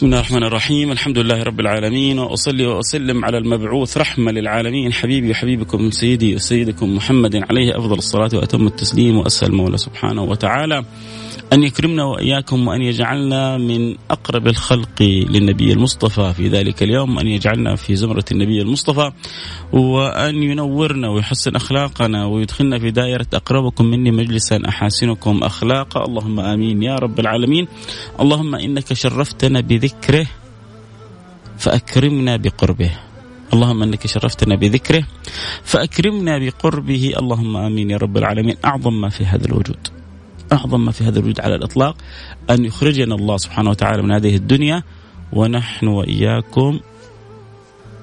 بسم الله الرحمن الرحيم. الحمد لله رب العالمين وأصلي وأسلم على المبعوث رحمة للعالمين. حبيبي وحبيبكم سيدي وسيدكم محمد عليه أفضل الصلاة وأتم التسليم وأسأل المولى سبحانه وتعالى أن يكرمنا وإياكم وأن يجعلنا من أقرب الخلق للنبي المصطفى. في ذلك اليوم أن يجعلنا في زمرة النبي المصطفى وأن ينورنا ويحسن أخلاقنا ويدخلنا في دائرة أقربكم مني مجلسا أحاسنكم أخلاقا. اللهم آمين يا رب العالمين. اللهم إنك شرفتنا بذكره فأكرمنا بقربه. اللهم إنك شرفتنا بذكره فأكرمنا بقربه. اللهم آمين يا رب العالمين. أعظم ما في هذا الوجود. أعظم ما في هذا الوجود على الإطلاق أن يخرجنا الله سبحانه وتعالى من هذه الدنيا ونحن وإياكم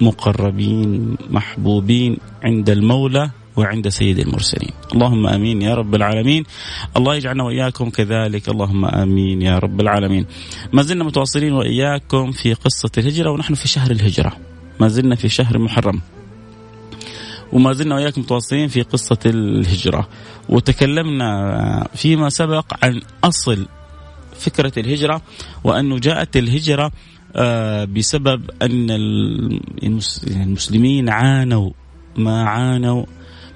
مقربين محبوبين عند المولى وعند سيد المرسلين. اللهم آمين يا رب العالمين. الله يجعلنا وإياكم كذلك. اللهم آمين يا رب العالمين. ما زلنا متواصلين وإياكم في قصة الهجرة ونحن في شهر الهجرة. ما زلنا في شهر محرم. وما زلنا وياكم متواصلين في قصة الهجرة. وتكلمنا فيما سبق عن أصل فكرة الهجرة وأنه جاءت الهجرة آه، بسبب أن المسلمين عانوا ما عانوا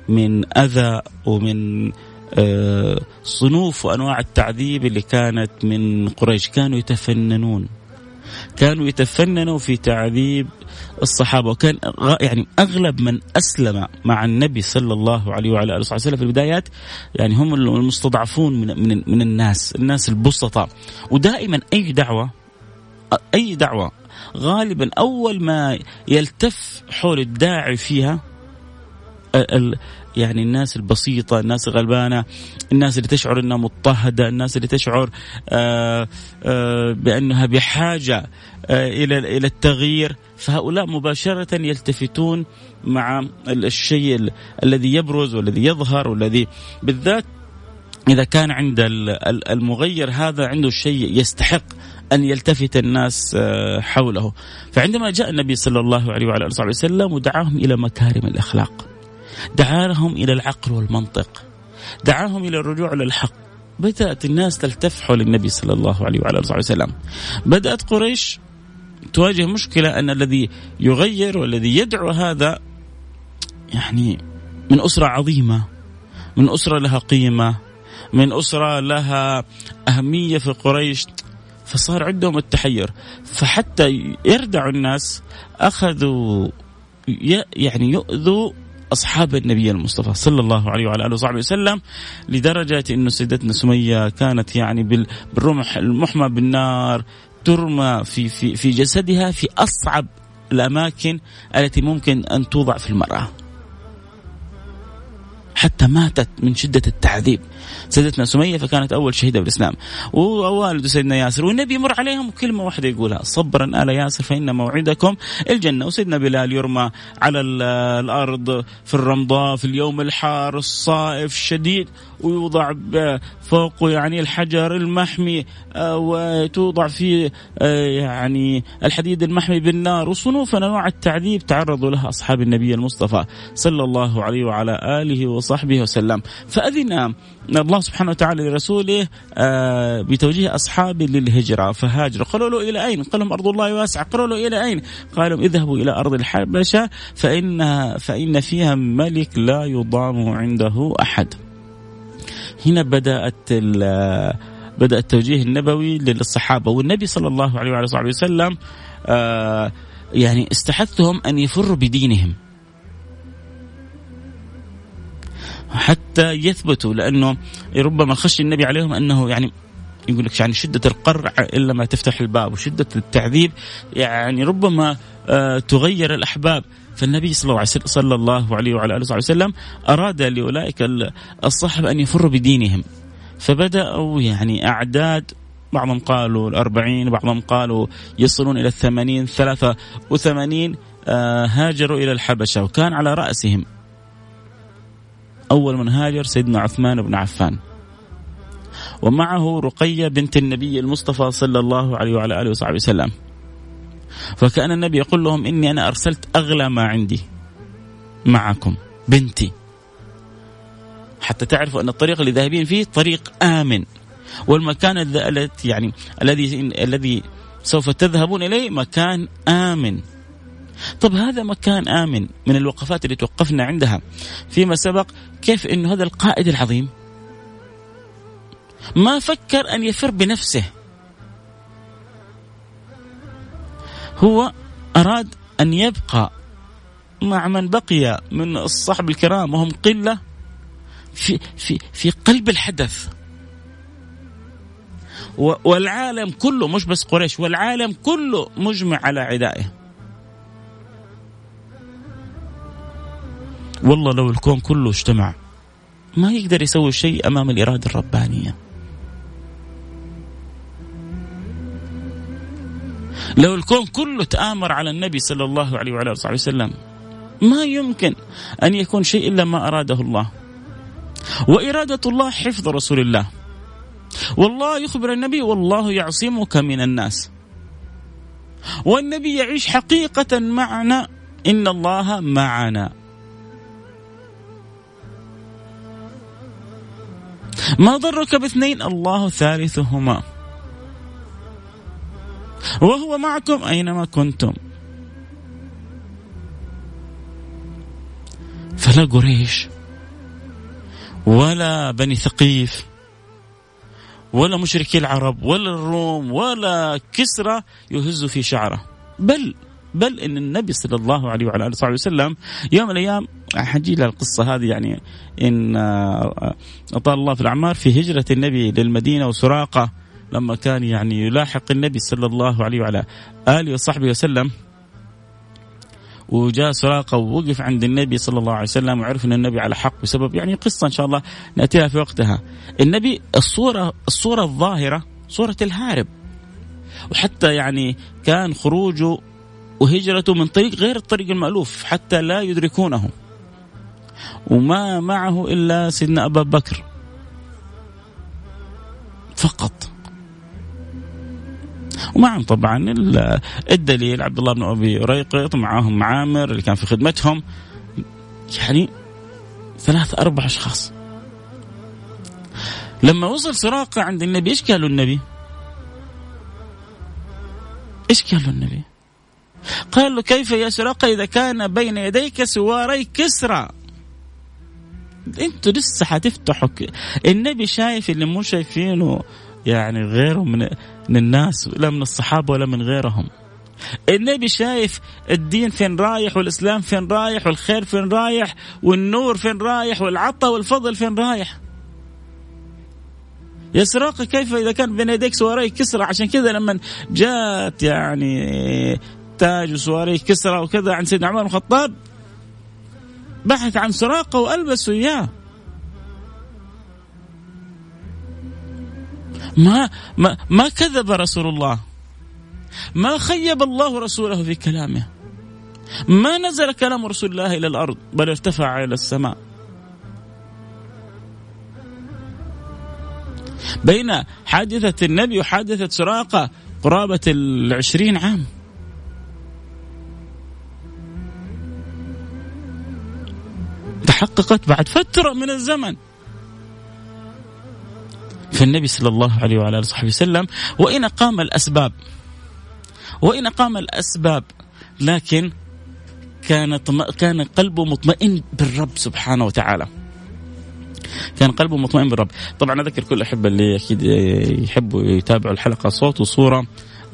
من أذى ومن آه، صنوف وأنواع التعذيب اللي كانت من قريش. كانوا يتفننون. كانوا يتفننوا في تعذيب الصحابة. وكان يعني أغلب من أسلم مع النبي صلى الله عليه وعلى آله وسلم في البدايات يعني هم المستضعفون من من من الناس، الناس البسطاء. ودائما أي دعوة أي دعوة غالبا أول ما يلتف حول الداعي فيها يعني الناس البسيطة الناس الغلبانة الناس اللي تشعر أنها مضطهدة الناس اللي تشعر آآ آآ بأنها بحاجة إلى إلى التغيير. فهؤلاء مباشرة يلتفتون مع الشيء الذي يبرز والذي يظهر والذي بالذات إذا كان عند المغير هذا عنده شيء يستحق أن يلتفت الناس حوله. فعندما جاء النبي صلى الله عليه وعلى آله وسلم ودعاهم إلى مكارم الأخلاق دعاهم إلى العقل والمنطق. دعاهم إلى الرجوع للحق. بدأت الناس تلتف حول النبي صلى الله عليه وعلى آله وسلم. بدأت قريش تواجه مشكلة أن الذي يغير والذي يدعو هذا يعني من أسرة عظيمة من أسرة لها قيمة من أسرة لها أهمية في قريش. فصار عندهم التحير. فحتى يردعوا الناس أخذوا يعني يؤذوا أصحاب النبي المصطفى صلى الله عليه وعلى آله وصحبه وسلم لدرجة إنه سيدتنا سمية كانت يعني بالرمح المحمى بالنار ترمى في في في جسدها في أصعب الأماكن التي ممكن أن توضع في المرأة. حتى ماتت من شدة التعذيب سيدتنا سمية فكانت أول شهيدة بالإسلام. ووالد سيدنا ياسر والنبي يمر عليهم كلمة واحدة يقولها صبرا آل ياسر فإن موعدكم الجنة. وسيدنا بلال يرمى على الأرض في الرمضاء في اليوم الحار الصائف الشديد ويوضع فوقه يعني الحجر المحمي آه، وتوضع فيه آه، يعني الحديد المحمي بالنار. وصنوف أنواع التعذيب تعرضوا لها أصحاب النبي المصطفى صلى الله عليه وعلى آله وصحبه وسلم. فأذن الله سبحانه وتعالى لرسوله آه، بتوجيه اصحابه للهجرة فهاجروا قالوا له إلى أين؟ قال لهم أرض الله واسعة قالوا له إلى أين؟ قالوا اذهبوا إلى أرض الحبشة فان فإن فيها ملك لا يضام عنده أحد. هنا بدأت بدأ التوجيه النبوي للصحابة والنبي صلى الله عليه وعلى وسلم آه يعني استحثهم أن يفروا بدينهم حتى يثبتوا لأنه ربما خشي النبي عليهم أنه يعني يقول لك يعني شدة القرع إلا ما تفتح الباب وشدة التعذيب يعني ربما آه تغير الأحباب. فالنبي صلى الله عليه وعلى آله وسلم أراد لأولئك الصحابة أن يفروا بدينهم. فبدأوا يعني أعداد بعضهم قالوا الأربعين بعضهم قالوا يصلون إلى الثمانين ثلاثة وثمانين آه هاجروا إلى الحبشة وكان على رأسهم. أول من هاجر سيدنا عثمان بن عفان. ومعه رقية بنت النبي المصطفى صلى الله عليه وعلى آله وصحبه وسلم. فكأن النبي يقول لهم إني أنا أرسلت أغلى ما عندي معكم بنتي. حتى تعرفوا أن الطريق اللي ذاهبين فيه طريق آمن. والمكان التي يعني الذي الذي سوف تذهبون إليه مكان آمن. طب هذا مكان آمن من الوقفات اللي توقفنا عندها فيما سبق كيف إنه هذا القائد العظيم؟ ما فكر أن يفر بنفسه. هو أراد أن يبقى مع من بقي من الصحب الكرام وهم قلة في في في قلب الحدث. والعالم كله مش بس قريش والعالم كله مجمع على عدائه. والله لو الكون كله اجتمع ما يقدر يسوي شيء أمام الإرادة الربانية لو الكون كله تآمر على النبي صلى الله عليه وعلى آله وسلم ما يمكن أن يكون شيء إلا ما أراده الله. وإرادة الله حفظ رسول الله. والله يخبر النبي والله يعصمك من الناس. والنبي يعيش حقيقة معنا إن الله معنا ما ضرك باثنين؟ الله ثالثهما. وهو معكم أينما كنتم. فلا قريش ولا بني ثقيف ولا مشركي العرب ولا الروم ولا كسرى يهز في شعره. بل بل إن النبي صلى الله عليه وعلى آله وصحبه وسلم يوم من الأيام حجي القصة هذه يعني إن آه، أطال الله في الأعمار في هجرة النبي للمدينة وسراقة لما كان يعني يلاحق النبي صلى الله عليه وعلى آله وصحبه وسلم وجاء سراقة ووقف عند النبي صلى الله عليه وسلم وعرف إن النبي على حق بسبب يعني قصة إن شاء الله نأتيها في وقتها. النبي الصورة الصورة الظاهرة صورة الهارب. وحتى يعني كان خروجه وهجرته من طريق غير الطريق المألوف حتى لا يدركونه. وما معه إلا سيدنا أبا بكر. فقط. ومعهم طبعا الدليل عبد الله بن أبي ريقط معهم عامر اللي كان في خدمتهم يعني ثلاث أربع أشخاص لما وصل سراقة عند النبي إيش قالوا النبي؟ إيش قالوا النبي؟ قال له كيف يا سراقه إذا كان بين يديك سواري كسرى؟ أنتوا لسه حتفتحوا النبي شايف اللي مو شايفينه يعني غيره من الناس لا من الصحابة ولا من غيرهم. النبي شايف الدين فين رايح والإسلام فين رايح والخير فين رايح والنور فين رايح والعطاء والفضل فين رايح؟ يا سراقة كيف إذا كان بين يديك سواري كسرى؟ عشان كذا لما جاءت يعني تاج وسواريخ كسرى وكذا عن سيدنا عمر بن الخطاب بحث عن سراقة والبسه إياه. ما ما ما كذب رسول الله. ما خيب الله رسوله في كلامه. ما نزل كلام رسول الله إلى الأرض بل ارتفع إلى السماء. بين حادثة النبي وحادثة سراقة قرابة العشرين عام. تحققت بعد فترة من الزمن. فالنبي صلى الله عليه وعلى آله وصحبه وسلم وإن قام الأسباب وإن قام الأسباب لكن كان كان قلبه مطمئن بالرب سبحانه وتعالى. كان قلبه مطمئن بالرب، طبعا أذكر كل الاحبه اللي أكيد يحبوا يتابعوا الحلقة صوت وصورة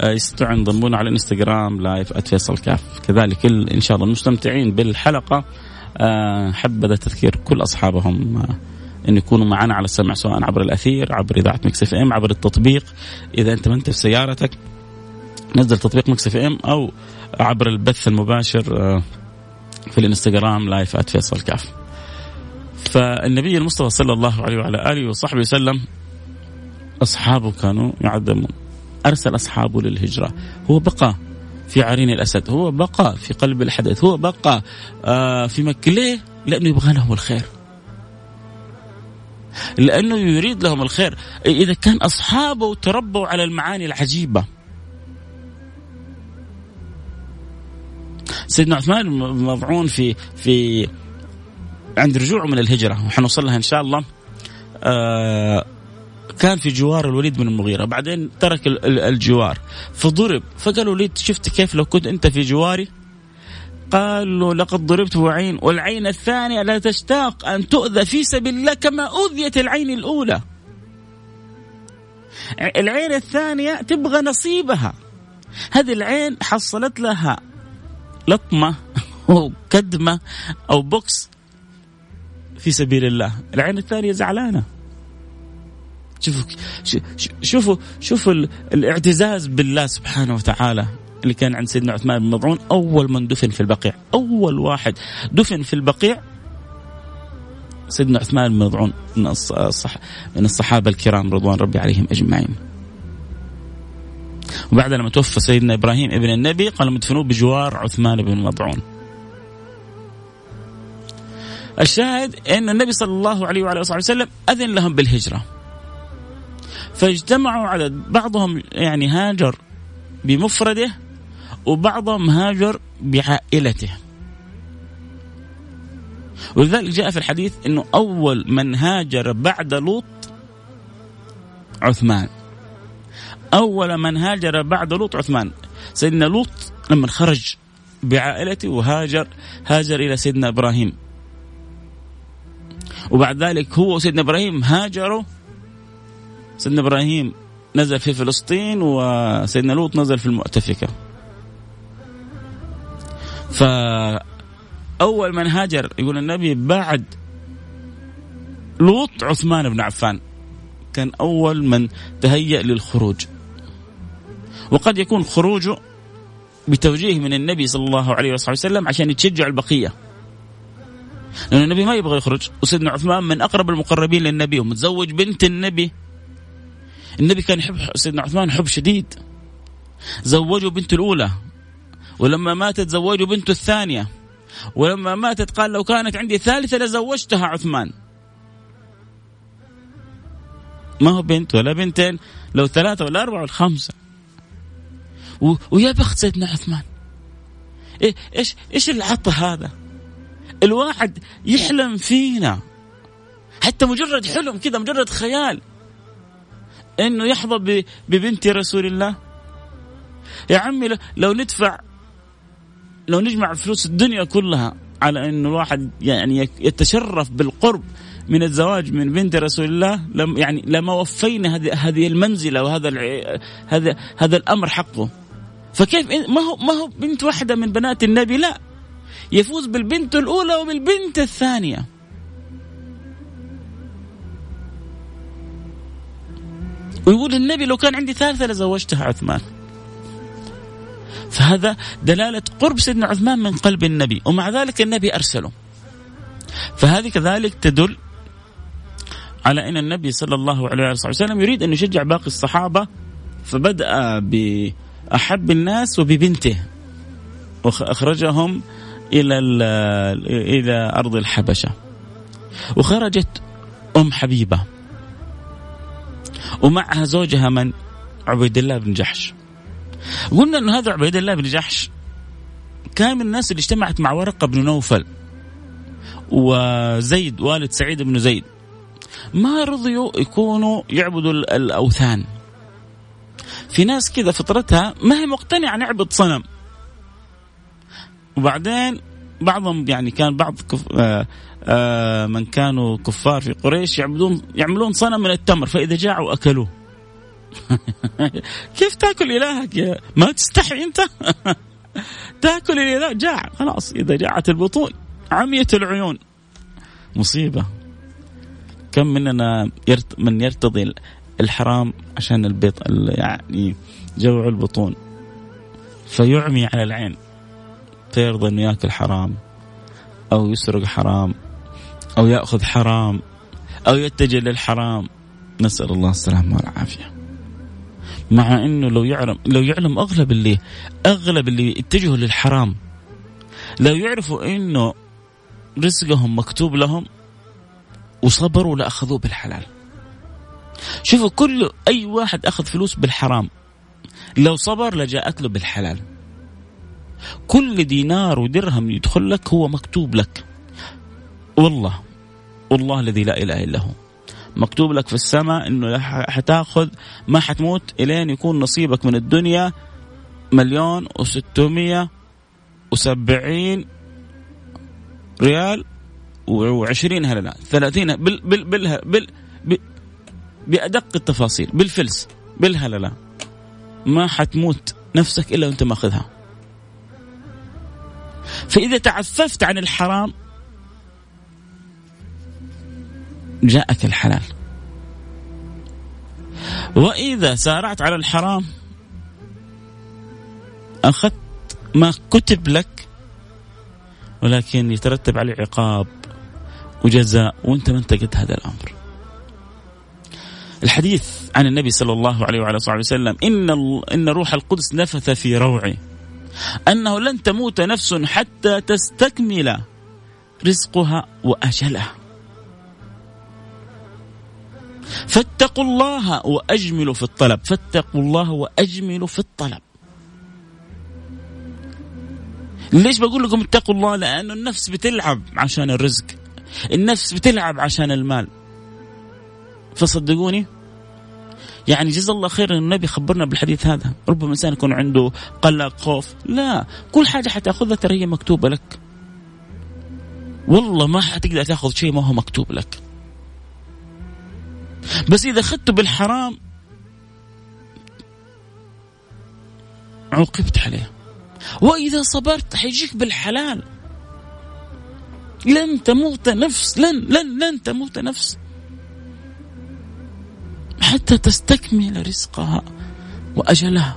آه، يستطيعوا ينضمون على الإنستغرام لايف @فيصل كاف، كذلك إن شاء الله المستمتعين بالحلقة. حبذا تذكير كل أصحابهم آه، إن يكونوا معنا على السمع سواء عبر الأثير عبر إذاعة Mix FM عبر التطبيق. إذا أنت ما انت في سيارتك نزل تطبيق Mix FM أو عبر البث المباشر آه، في الإنستغرام live فيصل كاف. فالنبي المصطفى صلى الله عليه وعلى آله وصحبه وسلم أصحابه كانوا يعدمون أرسل أصحابه للهجرة. هو بقى في عرين الأسد. هو بقى في قلب الحدث. هو بقى آه، في مكة. ليه؟ لأنه يبغى لهم الخير. لأنه يريد لهم الخير. إذا كان أصحابه تربوا على المعاني العجيبة. سيدنا عثمان مضعون في في عند رجوعه من الهجرة. وحنوصل لها إن شاء الله. آه كان في جوار الوليد بن المغيرة بعدين ترك الجوار فضرب فقال الوليد شفت كيف لو كنت أنت في جواري؟ قال له لقد ضربت بعين والعين الثانية لا تشتاق أن تؤذى في سبيل الله كما أوذيت العين الأولى. العين الثانية تبغى نصيبها. هذه العين حصلت لها لطمة أو كدمة أو بوكس في سبيل الله. العين الثانية زعلانة. شوفوا شوفوا شوفوا الاعتزاز بالله سبحانه وتعالى اللي كان عند سيدنا عثمان بن مضعون. أول من دفن في البقيع. أول واحد دفن في البقيع سيدنا عثمان بن مضعون من, الصح من الصحابة الكرام رضوان ربي عليهم أجمعين. وبعد لما توفى سيدنا إبراهيم ابن النبي قالوا مدفنوه بجوار عثمان بن مضعون. الشاهد أن النبي صلى الله عليه وعلى اله وسلم أذن لهم بالهجرة. فاجتمعوا على بعضهم يعني هاجر بمفرده وبعضهم هاجر بعائلته. ولذلك جاء في الحديث إنه أول من هاجر بعد لوط عثمان. أول من هاجر بعد لوط عثمان. سيدنا لوط لما خرج بعائلته وهاجر هاجر إلى سيدنا إبراهيم. وبعد ذلك هو وسيدنا إبراهيم هاجروا سيدنا إبراهيم نزل في فلسطين وسيدنا لوط نزل في المؤتفكة. فأول من هاجر يقول النبي بعد لوط عثمان بن عفان كان أول من تهيأ للخروج. وقد يكون خروجه بتوجيه من النبي صلى الله عليه وسلم عشان يتشجع البقية. لأن النبي ما يبغى يخرج وسيدنا عثمان من أقرب المقربين للنبي ومتزوج بنت النبي. النبي كان يحب سيدنا عثمان حب شديد. زوجه بنته الأولى. ولما ماتت زوجوا بنته الثانية. ولما ماتت قال لو كانت عندي ثالثة لزوجتها عثمان. ما هو بنت ولا بنتين لو ثلاثة ولا أربعة ولا خمسة. و... ويا بخت سيدنا عثمان. إيه إيش إيش العطى هذا؟ الواحد يحلم فينا. حتى مجرد حلم كذا مجرد خيال. إنه يحظى ببنت رسول الله. يا عمي لو ندفع لو نجمع فلوس الدنيا كلها على إنه الواحد يعني يتشرف بالقرب من الزواج من بنت رسول الله لم يعني لما وفينا هذه هذه المنزلة وهذا هذا هذا الأمر حقه. فكيف ما هو ما هو بنت واحدة من بنات النبي؟ لا. يفوز بالبنت الأولى وبالبنت الثانية. ويقول النبي لو كان عندي ثالثة لزوجتها عثمان. فهذا دلالة قرب سيدنا عثمان من قلب النبي ومع ذلك النبي أرسله. فهذه كذلك تدل على أن النبي صلى الله عليه وسلم يريد أن يشجع باقي الصحابة فبدأ بأحب الناس وببنته وأخرجهم إلى إلى أرض الحبشة. وخرجت أم حبيبة. ومعها زوجها من؟ عبيد الله بن جحش. قلنا أن هذا عبيد الله بن جحش كان من الناس اللي اجتمعت مع ورقة بن نوفل وزيد والد سعيد بن زيد. ما رضيوا يكونوا يعبدوا الأوثان. في ناس كذا فطرتها ما هي مقتنعة نعبد صنم. وبعدين بعضهم يعني كان بعض كف آه آه من كانوا كفار في قريش يعبدون يعملون صنم من التمر فإذا جاعوا أكلوه. كيف تأكل إلهك يا ما تستحي أنت؟ تأكل الإله جاع خلاص إذا جاعت البطون عميت العيون. مصيبة. كم مننا يرت من يرتضي الحرام عشان البيض يعني جوع البطون. فيعمي على العين. فيرضى انه ياكل حرام أو يسرق حرام أو يأخذ حرام أو يتجه للحرام. نسأل الله السلامة والعافية. مع إنه لو يعلم لو يعلم أغلب اللي أغلب اللي يتجهوا للحرام لو يعرفوا إنه رزقهم مكتوب لهم وصبروا لأخذوه بالحلال. شوفوا كل أي واحد أخذ فلوس بالحرام لو صبر لجاءت له بالحلال. كل دينار ودرهم يدخل لك هو مكتوب لك. والله والله الذي لا إله إلا هو. مكتوب لك في السماء إنه حتاخذ ما حتموت إلين يكون نصيبك من الدنيا مليون وستمية وسبعين ريال وعشرين هللة. ثلاثين بال بال بال بال بال بأدق التفاصيل بالفلس بالهللة. ما حتموت نفسك إلا وأنت ماخذها. فإذا تعففت عن الحرام جاءك الحلال وإذا سارعت على الحرام أخذت ما كتب لك ولكن يترتب عليه عقاب وجزاء وأنت ما انت هذا الأمر. الحديث عن النبي صلى الله عليه وعلى صحبه وسلم إن إن روح القدس نفث في روعي أنه لن تموت نفس حتى تستكمل رزقها وأجلها. فاتقوا الله وأجملوا في الطلب، فاتقوا الله وأجملوا في الطلب. ليش بقول لكم اتقوا الله؟ لأنه النفس بتلعب عشان الرزق. النفس بتلعب عشان المال. فصدقوني يعني جزا الله خير أن النبي خبرنا بالحديث هذا، ربما إنسان يكون عنده قلق خوف، لا، كل حاجة حتأخذها ترى هي مكتوبة لك. والله ما حتقدر تأخذ شيء ما هو مكتوب لك. بس إذا أخذته بالحرام عوقبت عليه. وإذا صبرت حيجيك بالحلال. لن تموت نفس لن لن لن تموت نفس. حتى تستكمل رزقها وأجلها.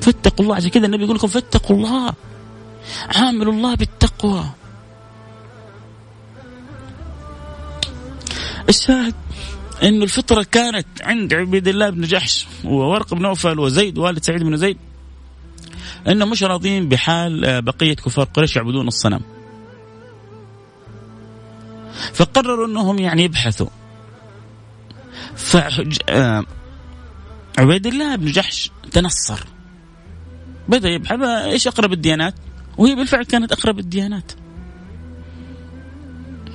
فاتقوا الله. عشان كذا النبي يقول لكم فاتقوا الله. عاملوا الله بالتقوى. الشاهد إنه الفطرة كانت عند عبيد الله بن جحش وورق بن نوفل وزيد والد سعيد بن زيد. إنهم مش راضين بحال آه، بقية كفار قريش يعبدون الصنم. فقرروا إنهم يعني يبحثوا. ف آه، عبيد الله بن جحش تنصر. بدأ يبحث إيش أقرب الديانات؟ وهي بالفعل كانت أقرب الديانات.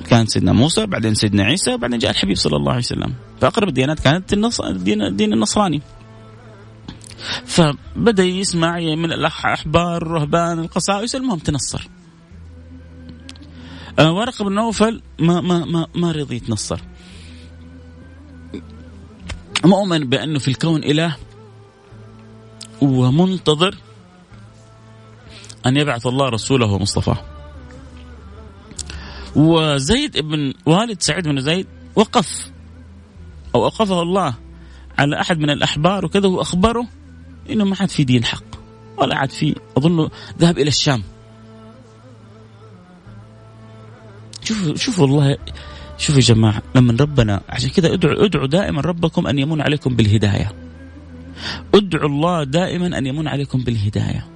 كان سيدنا موسى بعدين سيدنا عيسى بعدين جاء الحبيب صلى الله عليه وسلم فأقرب الديانات كانت النص... الدين, الدين النصراني فبدأ يسمع من الأحبار الرهبان القساوسة المهم تنصر أه ورقة بن نوفل ما ما ما ما رضي يتنصر مؤمن بأنه في الكون إله ومنتظر أن يبعث الله رسوله ومصطفاه. وزيد بن والد سعيد بن زيد وقف أو أوقفه الله على أحد من الأحبار وكذا وأخبره إنه ما عاد في دين حق ولا عاد في أظنه ذهب إلى الشام. شوفوا شوفوا والله شوفوا يا جماعة لما ربنا عشان كذا ادعوا ادعوا دائما ربكم أن يمن عليكم بالهداية. ادعوا الله دائما أن يمن عليكم بالهداية.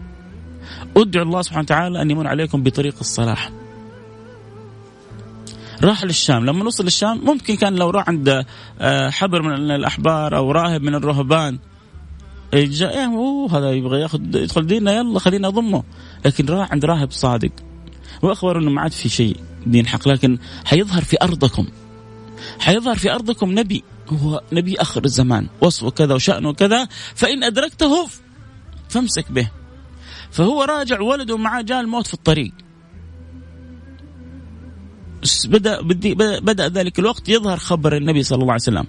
ادعوا الله سبحانه وتعالى أن يمن عليكم بطريق الصلاح. راح للشام لما وصل للشام ممكن كان لو راح عند آه، حبر من الأحبار أو راهب من الرهبان. جاء إيه، أوه هذا يبغى ياخذ يدخل ديننا يلا خلينا اضمه لكن راح عند راهب صادق. وأخبر إنه ما عاد في شيء. دين حق لكن حيظهر في أرضكم. حيظهر في أرضكم نبي هو نبي آخر الزمان وصفه كذا وشانه كذا فإن أدركته فامسك به. فهو راجع ولده معاه جاء الموت في الطريق. بدأ بدأ ذلك الوقت يظهر خبر النبي صلى الله عليه وسلم.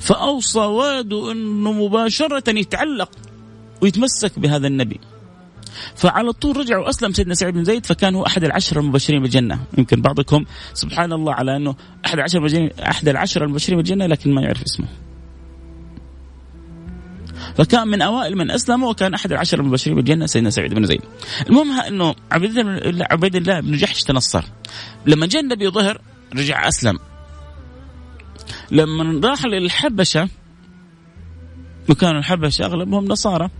فأوصى ولده إنه مباشرة يتعلق ويتمسك بهذا النبي. فعلى طول رجع واسلم سيدنا سعيد بن زيد فكان هو أحد العشره المبشرين بالجنة يمكن بعضكم سبحان الله على أنه أحد العشره المبشرين أحد العشره المبشرين بالجنة لكن ما يعرف اسمه فكان من أوائل من أسلموا وكان أحد العشر المبشرين بالجنة سيدنا سعيد بن زيد. المهم أنه عبيد الله عبيد الله بن جحش تنصر. لما جاء النبي ظهر رجع أسلم. لما راح للحبشة وكانوا الحبشة أغلبهم نصارى.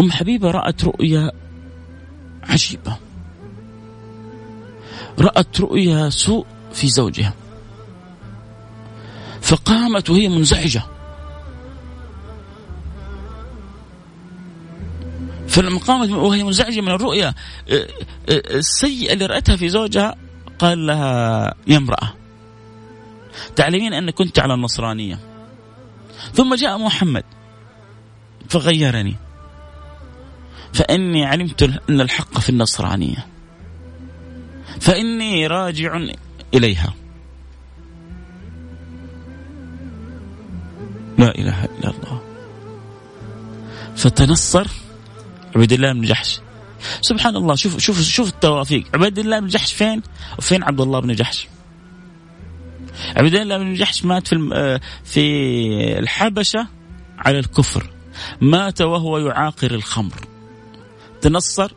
أم حبيبة رأت رؤيا عجيبة. رأت رؤيا سوء في زوجها. فقامت وهي منزعجة. فلما قامت وهي منزعجة من الرؤيا آه، آه، السيئه اللي رأتها في زوجها قال لها يا امرأة تعلمين أنك كنت على النصرانية. ثم جاء محمد فغيرني. فإني علمت أن الحق في النصرانية. فإني راجع إليها. لا إله إلا الله. فتنصر عبيد الله بن جحش. سبحان الله شوف شوف شوف التوافيق. عبيد الله بن جحش فين؟ وفين عبد الله بن جحش؟ عبيد الله بن جحش مات في آه، في الحبشة على الكفر. مات وهو يعاقر الخمر. تنصر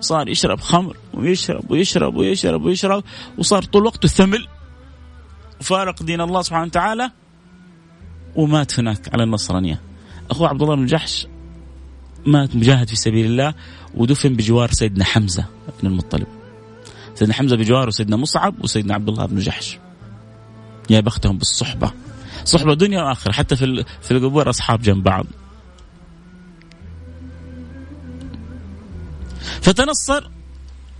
صار يشرب خمر ويشرب ويشرب ويشرب ويشرب وصار طول وقته ثمل وفارق دين الله سبحانه وتعالى ومات هناك على النصرانية اخوه عبد الله بن جحش مات مجاهد في سبيل الله ودفن بجوار سيدنا حمزة بن المطلب. سيدنا حمزة بجواره سيدنا مصعب وسيدنا عبد الله بن جحش. يا بختهم بالصحبة. صحبة دنيا وآخرة حتى في في القبور أصحاب جنب بعض. فتنصر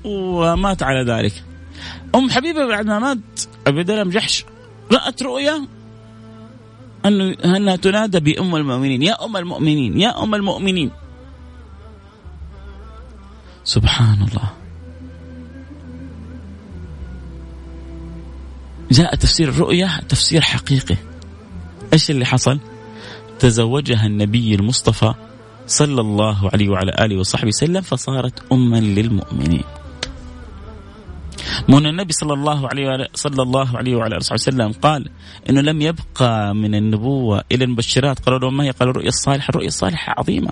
ومات على ذلك. أم حبيبة بعد ما مات ابي بن جحش رأت رؤيا أنه أنها تنادى بأم المؤمنين يا أم المؤمنين يا أم المؤمنين سبحان الله جاء تفسير الرؤيا تفسير حقيقي إيش اللي حصل؟ تزوجها النبي المصطفى صلى الله عليه وعلى آله وصحبه وسلم فصارت اما للمؤمنين. من النبي صلى الله عليه وعلى صلى الله عليه وعلى آله وسلم قال إنه لم يبقى من النبوة إلى المبشرات قالوا له ما هي؟ قالوا الرؤيا الصالحة، الرؤيا الصالحة عظيمة.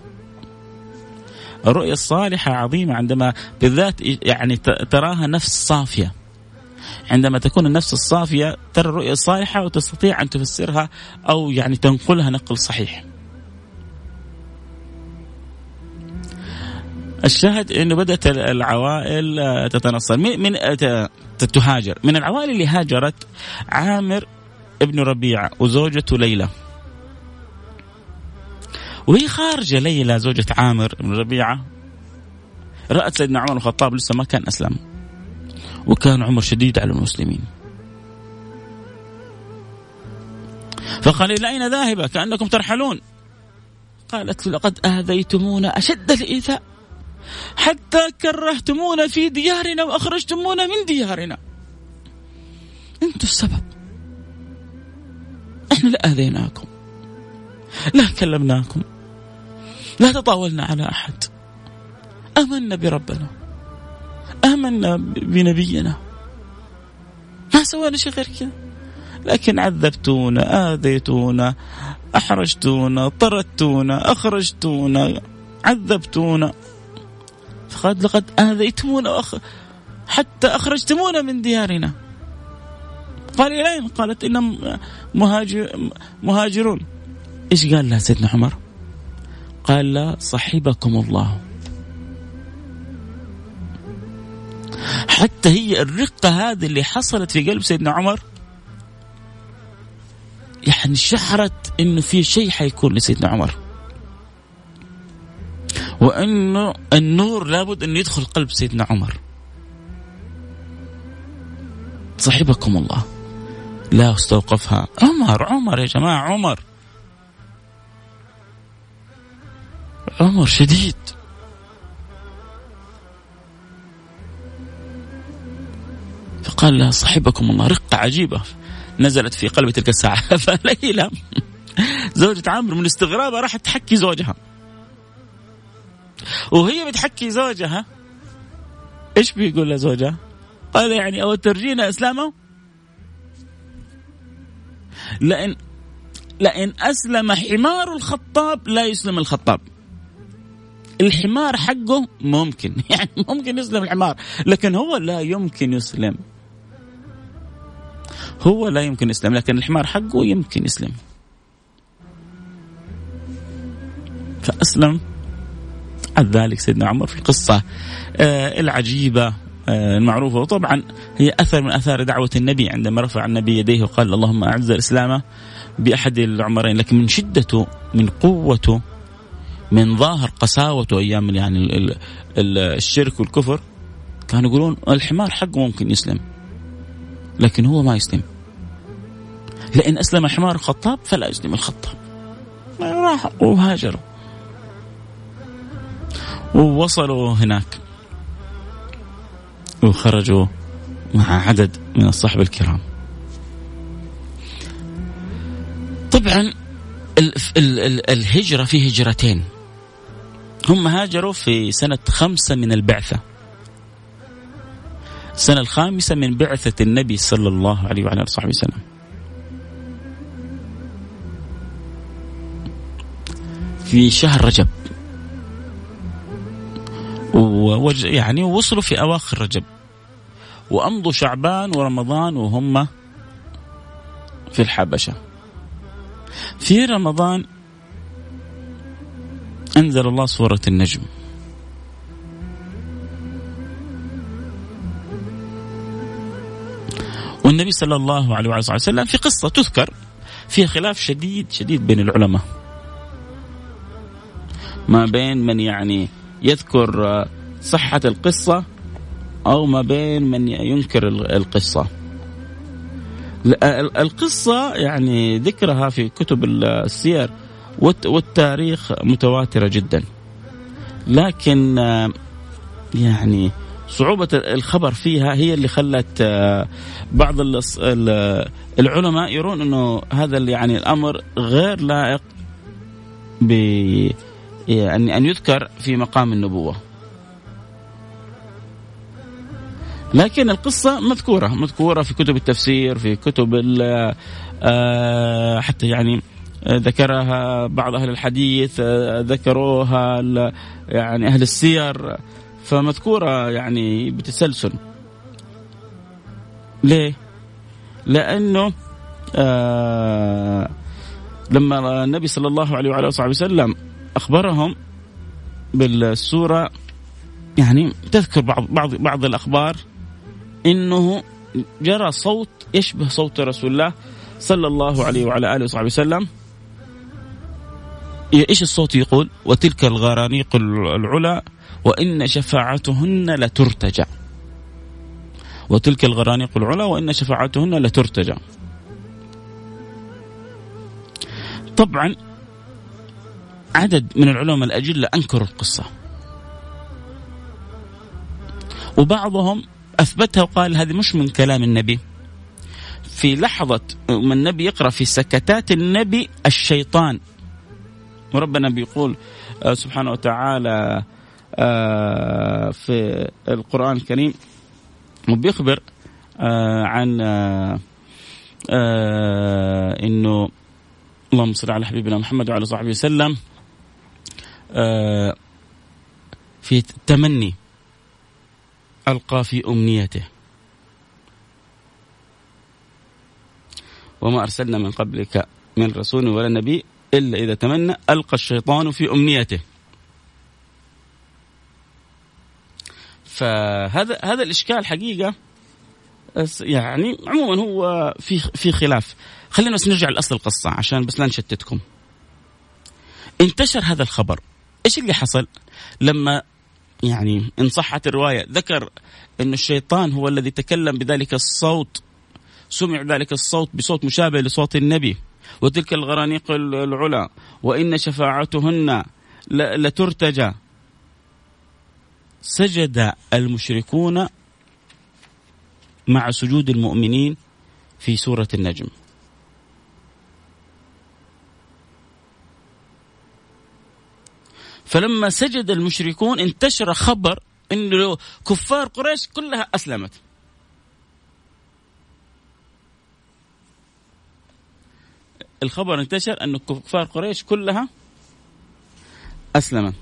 الرؤية الصالحة عظيمة عندما بالذات يعني تراها نفس صافية عندما تكون النفس الصافية ترى الرؤية الصالحة وتستطيع أن تفسرها أو يعني تنقلها نقل صحيح الشاهد إنه بدأت العوائل تتنصر من من تهاجر. من العوائل اللي هاجرت عامر ابن ربيعة وزوجته ليلى. وهي خارجة ليلى زوجة عامر بن ربيعة. رأت سيدنا عمر الخطاب لسه ما كان أسلم. وكان عمر شديد على المسلمين. فقال إلى أين ذاهبة؟ كأنكم ترحلون. قالت لقد آذيتمونا أشد الإيذاء. حتى كرهتمونا في ديارنا وأخرجتمونا من ديارنا. أنتم السبب. إحنا لا آذيناكم. لا كلمناكم. لا تطاولنا على أحد. آمنا بربنا. آمنا بنبينا. ما سوينا شيء غير كذا. لكن عذبتونا آذيتونا أحرجتونا طردتونا أخرجتونا عذبتونا. فقد لقد آذيتمونا وأخ... حتى أخرجتمونا من ديارنا. قال إلين؟ قالت إنهم مهاجر مهاجرون. إيش قال لها سيدنا عمر؟ قال لا صحبكم الله. حتى هي الرقة هذه اللي حصلت في قلب سيدنا عمر يعني شعرت إنه في شيء حيكون لسيدنا عمر. وإنه النور لابد انه يدخل قلب سيدنا عمر. صحبكم الله. لا أستوقفها. عمر عمر يا جماعة عمر. عمر شديد. فقال لها صحبكم الله رقة عجيبة. نزلت في قلب تلك الساعة. فليلى زوجة عمرو من استغرابها راحت تحكي زوجها. وهي بتحكي زوجها إيش بيقول لزوجها؟ قال يعني أو ترجين إسلامه؟ لأن لأن أسلم حمار الخطاب لا يسلم الخطاب. الحمار حقه ممكن يعني ممكن يسلم الحمار لكن هو لا يمكن يسلم هو لا يمكن يسلم لكن الحمار حقه يمكن يسلم فأسلم بعد ذلك سيدنا عمر في القصة آه العجيبة آه المعروفة. وطبعا هي أثر من أثار دعوة النبي عندما رفع النبي يديه وقال اللهم أعز الإسلام بأحد العمرين لكن من شدته من قوته من ظاهر قساوته أيام يعني الشرك والكفر كانوا يقولون الحمار حقه ممكن يسلم لكن هو ما يسلم. لأن أسلم حمار الخطاب فلا يسلم الخطاب. راحوا وهاجروا. ووصلوا هناك. وخرجوا مع عدد من الصحب الكرام. طبعا الهجرة في هجرتين. هم هاجروا في سنة خمسة من البعثة. السنة الخامسة من بعثة النبي صلى الله عليه وعلى آله وصحبه وسلم. في شهر رجب. ووج يعني وصلوا في أواخر رجب. وأمضوا شعبان ورمضان وهم في الحبشة. في رمضان أنزل الله سورة النجم. والنبي صلى الله عليه وسلم في قصة تذكر فيها خلاف شديد شديد بين العلماء. ما بين من يعني يذكر صحة القصة أو ما بين من ينكر القصة. القصة يعني ذكرها في كتب السير والتاريخ متواترة جدا. لكن يعني صعوبة الخبر فيها هي اللي خلت بعض العلماء يرون إنه هذا يعني الأمر غير لائق يعني ان يذكر في مقام النبوة. لكن القصة مذكورة مذكورة في كتب التفسير في كتب حتى يعني ذكرها بعض أهل الحديث ذكروها يعني أهل السير فمذكورة يعني بتسلسل ليه؟ لأنه آه لما النبي صلى الله عليه وعلى وسلم أخبرهم بالسورة يعني تذكر بعض بعض بعض الأخبار إنه جرى صوت يشبه صوت رسول الله صلى الله عليه وعلى آله وصحبه وسلم. إيش الصوت يقول؟ وتلك الغرانيق العلا وإن شفاعتهن لترتجى. وتلك الغرانيق العلا وإن شفاعتهن لترتجى. طبعا عدد من العلماء الأجلة أنكروا القصة. وبعضهم أثبتها وقال هذه مش من كلام النبي. في لحظة ما النبي يقرأ في سكتات النبي الشيطان. وربنا بيقول آه، سبحانه وتعالى آه، في القرآن الكريم وبيخبر آه، عن إنه اللهم صل على حبيبنا محمد وعلى صحبه وسلم في التمني ألقى في أمنيته. وما أرسلنا من قبلك من رسول ولا نبي إلا إذا تمنى ألقى الشيطان في أمنيته. فهذا هذا الإشكال حقيقة يعني عموما هو في في خلاف. خلينا بس نرجع لأصل القصة عشان بس لا نشتتكم. انتشر هذا الخبر. إيش اللي حصل؟ لما يعني إن صحت الرواية ذكر أن الشيطان هو الذي تكلم بذلك الصوت سمع ذلك الصوت بصوت مشابه لصوت النبي. وتلك الغرانيق العلا وإن شفاعتهن لترتجى. سجد المشركون مع سجود المؤمنين في سورة النجم. فلما سجد المشركون انتشر خبر إنه كفار قريش كلها أسلمت. الخبر انتشر إنه كفار قريش كلها أسلمت.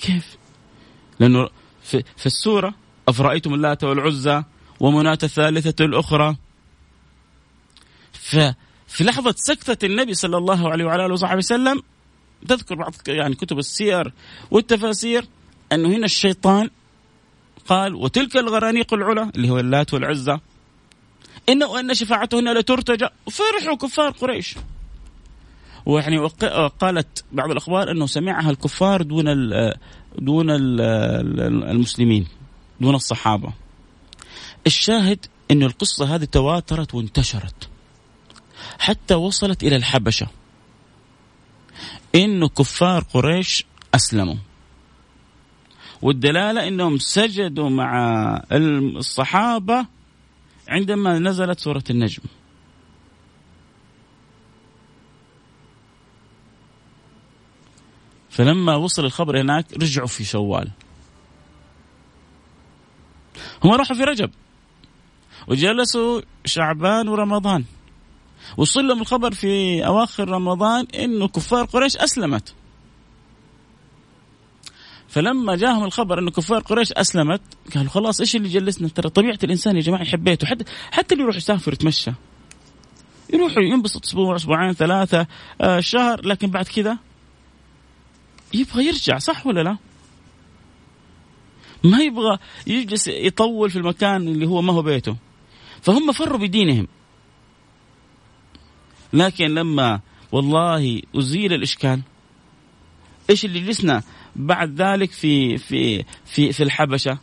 كيف؟ لأنه في, في السورة أفرأيتم اللات والعزى ومناة الثالثة الأخرى. ففي لحظة سكتة النبي صلى الله عليه وعلى آله وصحبه وسلم تذكر بعض يعني كتب السير والتفاسير أنه هنا الشيطان قال وتلك الغرانيق العلا اللي هو اللات والعزى إن وإن شفاعتهن لترتجى فرحوا كفار قريش. ويعني قالت بعض الأخبار أنه سمعها الكفار دون دون المسلمين دون الصحابة. الشاهد أن القصة هذه تواترت وانتشرت. حتى وصلت إلى الحبشة. إنه كفار قريش أسلموا. والدلالة أنهم سجدوا مع الصحابة عندما نزلت سورة النجم. فلما وصل الخبر هناك رجعوا في شوال. هم راحوا في رجب. وجلسوا شعبان ورمضان. وصل لهم الخبر في أواخر رمضان إنه كفار قريش أسلمت. فلما جاهم الخبر إنه كفار قريش أسلمت قالوا خلاص إيش اللي جلسنا؟ ترى طبيعة الإنسان يا جماعة يحب بيته. حتى حتى اللي يروح يسافر يتمشى. يروح ينبسط أسبوع أسبوعين ثلاثة آه شهر لكن بعد كذا يبغى يرجع صح ولا لا؟ ما يبغى يجلس يطول في المكان اللي هو ما هو بيته. فهم فروا بدينهم. لكن لما والله أزيل الإشكال. إيش اللي جلسنا بعد ذلك في في في في الحبشة؟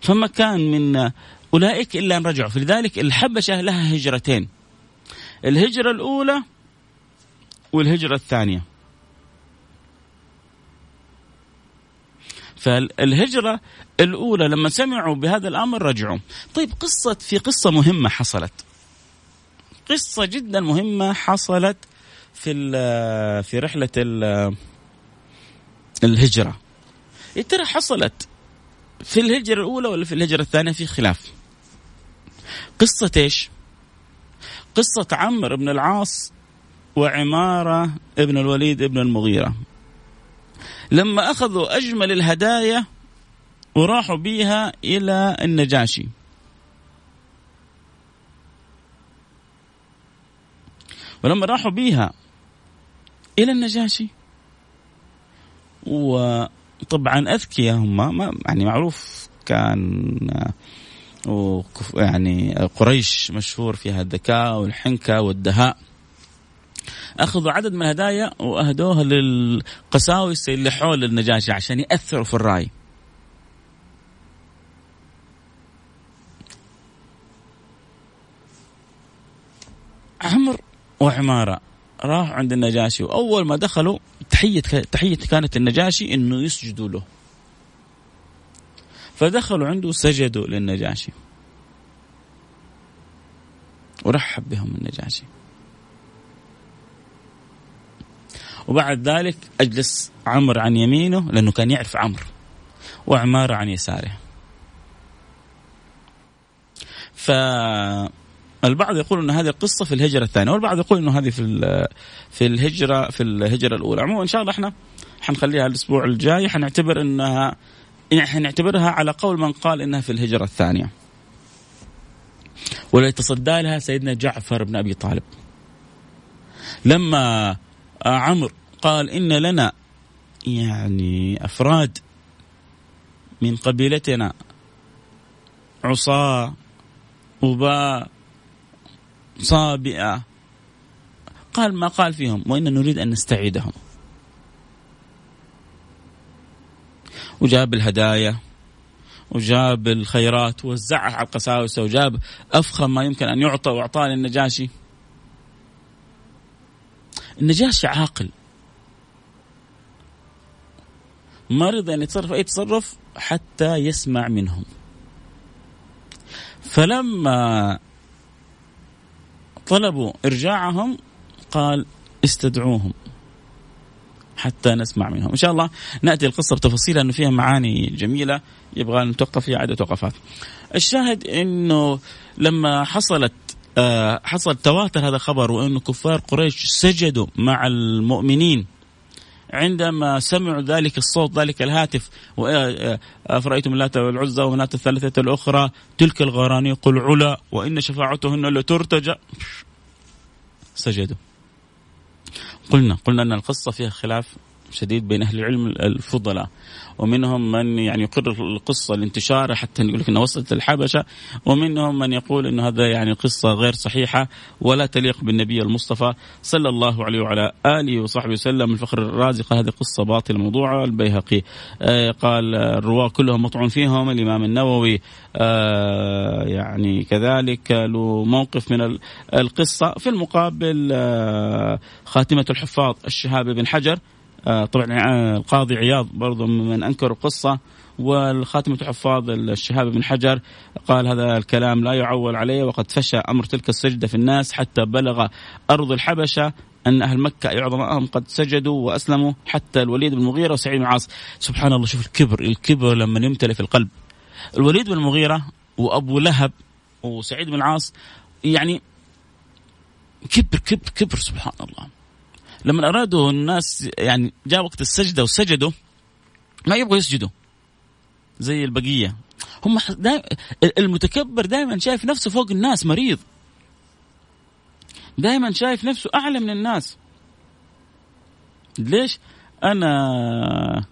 فما كان من أولئك إلا أن رجعوا. فلذلك الحبشة لها هجرتين. الهجرة الأولى والهجرة الثانية. فالهجرة الأولى لما سمعوا بهذا الأمر رجعوا. طيب قصة في قصة مهمة حصلت. قصة جدا مهمة حصلت في في رحلة الهجرة. يا ترى حصلت في الهجرة الأولى ولا في الهجرة الثانية؟ في خلاف. قصة إيش؟ قصة عمرو بن العاص وعمارة ابن الوليد ابن المغيرة. لما أخذوا أجمل الهدايا وراحوا بيها إلى النجاشي. ولما راحوا بيها إلى النجاشي وطبعا أذكياء هم ما يعني معروف كان يعني قريش مشهور فيها الذكاء والحنكة والدهاء أخذوا عدد من الهدايا وأهدوها للقساوسه اللي حول النجاشي عشان يأثروا في الرأي. عمر وعمارة راحوا عند النجاشي وأول ما دخلوا تحية تحية كانت النجاشي إنه يسجدوا له. فدخلوا عنده سجدوا للنجاشي. ورحب بهم النجاشي. وبعد ذلك أجلس عمرو عن يمينه لأنه كان يعرف عمرو وعمارة عن يساره فالبعض يقول إن هذه القصة في الهجرة الثانية والبعض يقول إنه هذه في في الهجرة في الهجرة الأولى. عموما إن شاء الله إحنا حنخليها الأسبوع الجاي حنعتبر إنها حنعتبرها على قول من قال إنها في الهجرة الثانية. ولا يتصدى لها سيدنا جعفر بن أبي طالب. لما عمرو قال إن لنا يعني أفراد من قبيلتنا عصاة وباء صابئة. قال ما قال فيهم وإن نريد أن نستعيدهم. وجاب الهدايا وجاب الخيرات ووزعها على القساوسة وجاب أفخم ما يمكن أن يعطى وأعطاه للنجاشي النجاشي عاقل. ما رضى أن يتصرف أي تصرف حتى يسمع منهم. فلما طلبوا إرجاعهم قال استدعوهم حتى نسمع منهم. إن شاء الله نأتي القصة بتفاصيل أنه فيها معاني جميلة يبغى نتوقف فيها عدة وقفات. الشاهد أنه لما حصلت آه، حصل تواتر هذا الخبر وأنه كفار قريش سجدوا مع المؤمنين عندما سمعوا ذلك الصوت ذلك الهاتف أفرأيتم اللات والعزى ومناة الثالثة الأخرى تلك الغرانيق العلا وإن شفاعتهن لترتجى. سجدوا. قلنا قلنا أن القصة فيها خلاف شديد بين أهل العلم الفضلاء. ومنهم من يعني يقر القصة لانتشارها حتى يقول لك إنها وصلت الحبشه ومنهم من يقول إنه هذا يعني قصة غير صحيحة ولا تليق بالنبي المصطفى صلى الله عليه وعلى آله وصحبه وسلم. الفخر الرازي قال هذه قصة باطلة موضوعة البيهقي آه قال الرواة كلهم مطعون فيهم الإمام النووي آه يعني كذلك له موقف من القصة. في المقابل آه خاتمة الحفاظ الشهاب بن حجر طبعا آه، القاضي عياض برضو من أنكر القصة والخاتمة حفاظ الشهاب بن حجر قال هذا الكلام لا يعول عليه وقد فشى أمر تلك السجدة في الناس حتى بلغ أرض الحبشة أن أهل مكة عظمائهم قد سجدوا وأسلموا حتى الوليد بن المغيرة وسعيد بن عاص. سبحان الله شوف الكبر الكبر لما يمتلئ في القلب. الوليد بن المغيرة وأبو لهب وسعيد بن العاص يعني كبر كبر كبر سبحان الله. لما أرادوا الناس يعني جاء وقت السجدة وسجدوا ما يبغوا يسجدوا. زي البقية. هم دائما المتكبر دائما شايف نفسه فوق الناس مريض. دائما شايف نفسه أعلى من الناس. ليش؟ أنا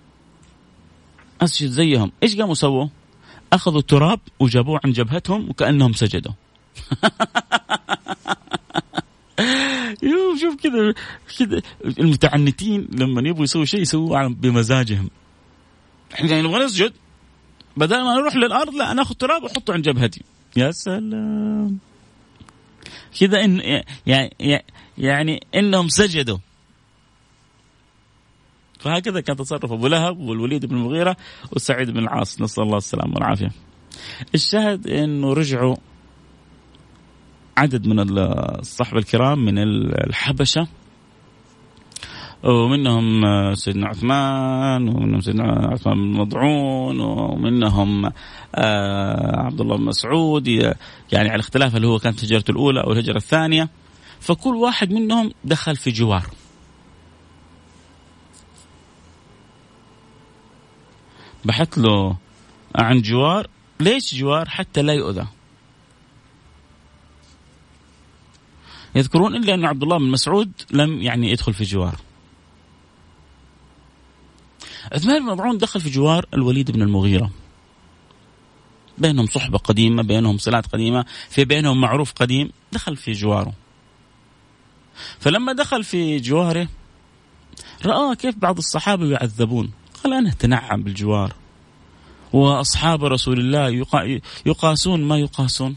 أسجد زيهم. إيش قاموا سووا؟ أخذوا التراب وجابوه عند جبهتهم وكأنهم سجدوا. شوف كذا كذا. المتعنتين لما يبغوا يسووا شيء يسووه بمزاجهم. إحنا نبغى نسجد. بدل ما نروح للأرض لا ناخذ تراب واحطه عند جبهتي. يا سلام. كذا ان يعني يعني إنهم سجدوا. فهكذا كان تصرف أبو لهب والوليد بن المغيرة وسعيد بن العاص. نسأل الله السلامة والعافية. الشاهد إنه رجعوا عدد من الصحبة الكرام من الحبشة ومنهم سيدنا عثمان ومنهم سيدنا عثمان بن مضعون ومنهم آه، عبد الله بن مسعود يعني على اختلاف هل هو كانت هجرته الأولى أو الهجره الثانية فكل واحد منهم دخل في جوار. بحث له عن جوار ليش جوار؟ حتى لا يؤذى. يذكرون إلا أن عبد الله بن مسعود لم يعني يدخل في جوار. عثمان بن مضعون دخل في جوار الوليد بن المغيرة. بينهم صحبة قديمة، بينهم صلات قديمة، في بينهم معروف قديم، دخل في جواره. فلما دخل في جواره رأى كيف بعض الصحابة يعذبون، قال أنا أتنعم بالجوار. وأصحاب رسول الله يقاسون ما يقاسون.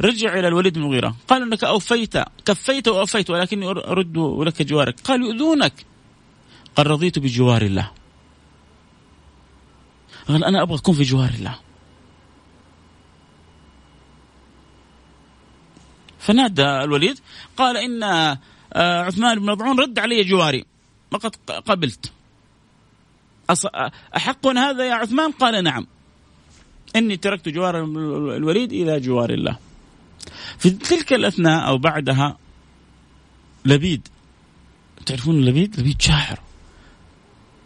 رجع إلى الوليد بن المغيرة. قال إنك أوفيت كفيت وأوفيت ولكني أرد لك جوارك. قال يؤذونك. قال رضيت بجوار الله. قال أنا أبغى أكون في جوار الله. فنادى الوليد. قال إن آه، عثمان بن مضعون رد علي جواري. لقد قبلت. أحق هذا يا عثمان؟ قال نعم. إني تركت جوار الوليد إلى جوار الله. في تلك الأثناء أو بعدها لبيد. تعرفون لبيد؟ لبيد شاعر.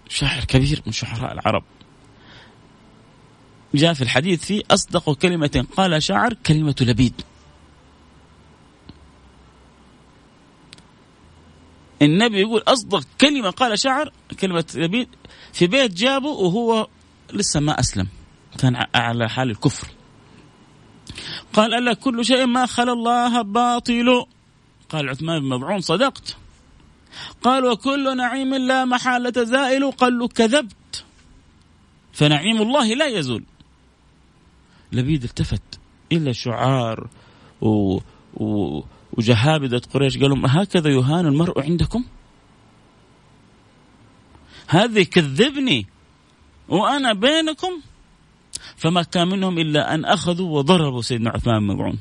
شاعر كبير من شعراء العرب. جاء في الحديث في أصدق كلمة قال شاعر كلمة لبيد. النبي يقول أصدق كلمة قال شاعر كلمة لبيد في بيت جابه وهو لسه ما أسلم. كان على حال الكفر. قال ألا كل شيء ما خلا الله باطل؟ قال عثمان بن مضعون صدقت. قال وكل نعيم لا محالة زائل قال له كذبت. فنعيم الله لا يزول. لبيد التفت إلى شعار و... و... وجهابذة قريش. قالوا هكذا يهان المرء عندكم؟ هذه كذبني وأنا بينكم؟ فما كان منهم إلا أن أخذوا وضربوا سيدنا عثمان بن مظعون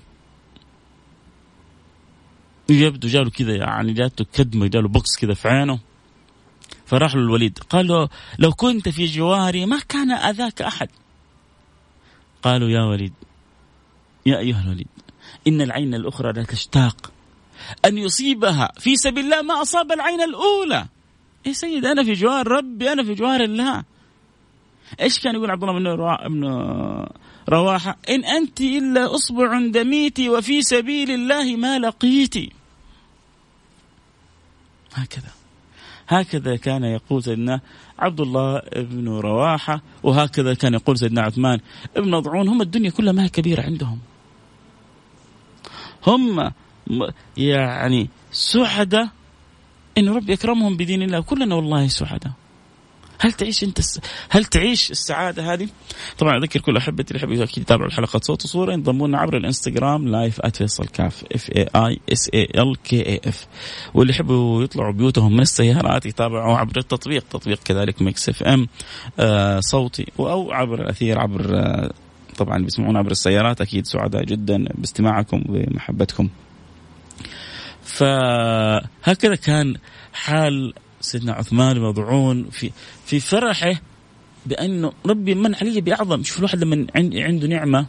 يبدو جاله كذا يعني جاته كدمة جاله بوكس كذا في عينه. فراح له الوليد قال له لو كنت في جواري ما كان أذاك أحد. قالوا يا وليد يا أيها الوليد إن العين الأخرى لا تشتاق. أن يصيبها في سبيل الله ما أصاب العين الأولى. يا سيد أنا في جوار ربي أنا في جوار الله. إيش كان يقول عبد الله بن رواحة؟ إن أنت إلا أصبع دميتي وفي سبيل الله ما لقيتي. هكذا. هكذا كان يقول سيدنا عبد الله بن رواحة وهكذا كان يقول سيدنا عثمان ابن مظعون هم الدنيا كلها ما هي كبيرة عندهم. هم يعني سعداء. إن ربي يكرمهم بدين الله. كلنا والله سعداء. هل تعيش انت هل تعيش السعادة هذه؟ طبعا أذكر كل أحبتي اللي يحبوا أكيد يتابعوا الحلقة صوت وصورة ينضموا لنا عبر الإنستغرام live @فيصل كاف F A I S A L K A F واللي يحبوا يطلعوا بيوتهم من السيارات يتابعوا عبر التطبيق تطبيق كذلك Mix FM آه صوتي أو عبر الأثير عبر آه طبعا بيسمعون عبر السيارات أكيد سعداء جدا باستماعكم ومحبتكم. فهكذا كان حال سيدنا عثمان مظعون في في فرحه بانه ربي من علي بأعظم. شوف الواحد لما عنده نعمة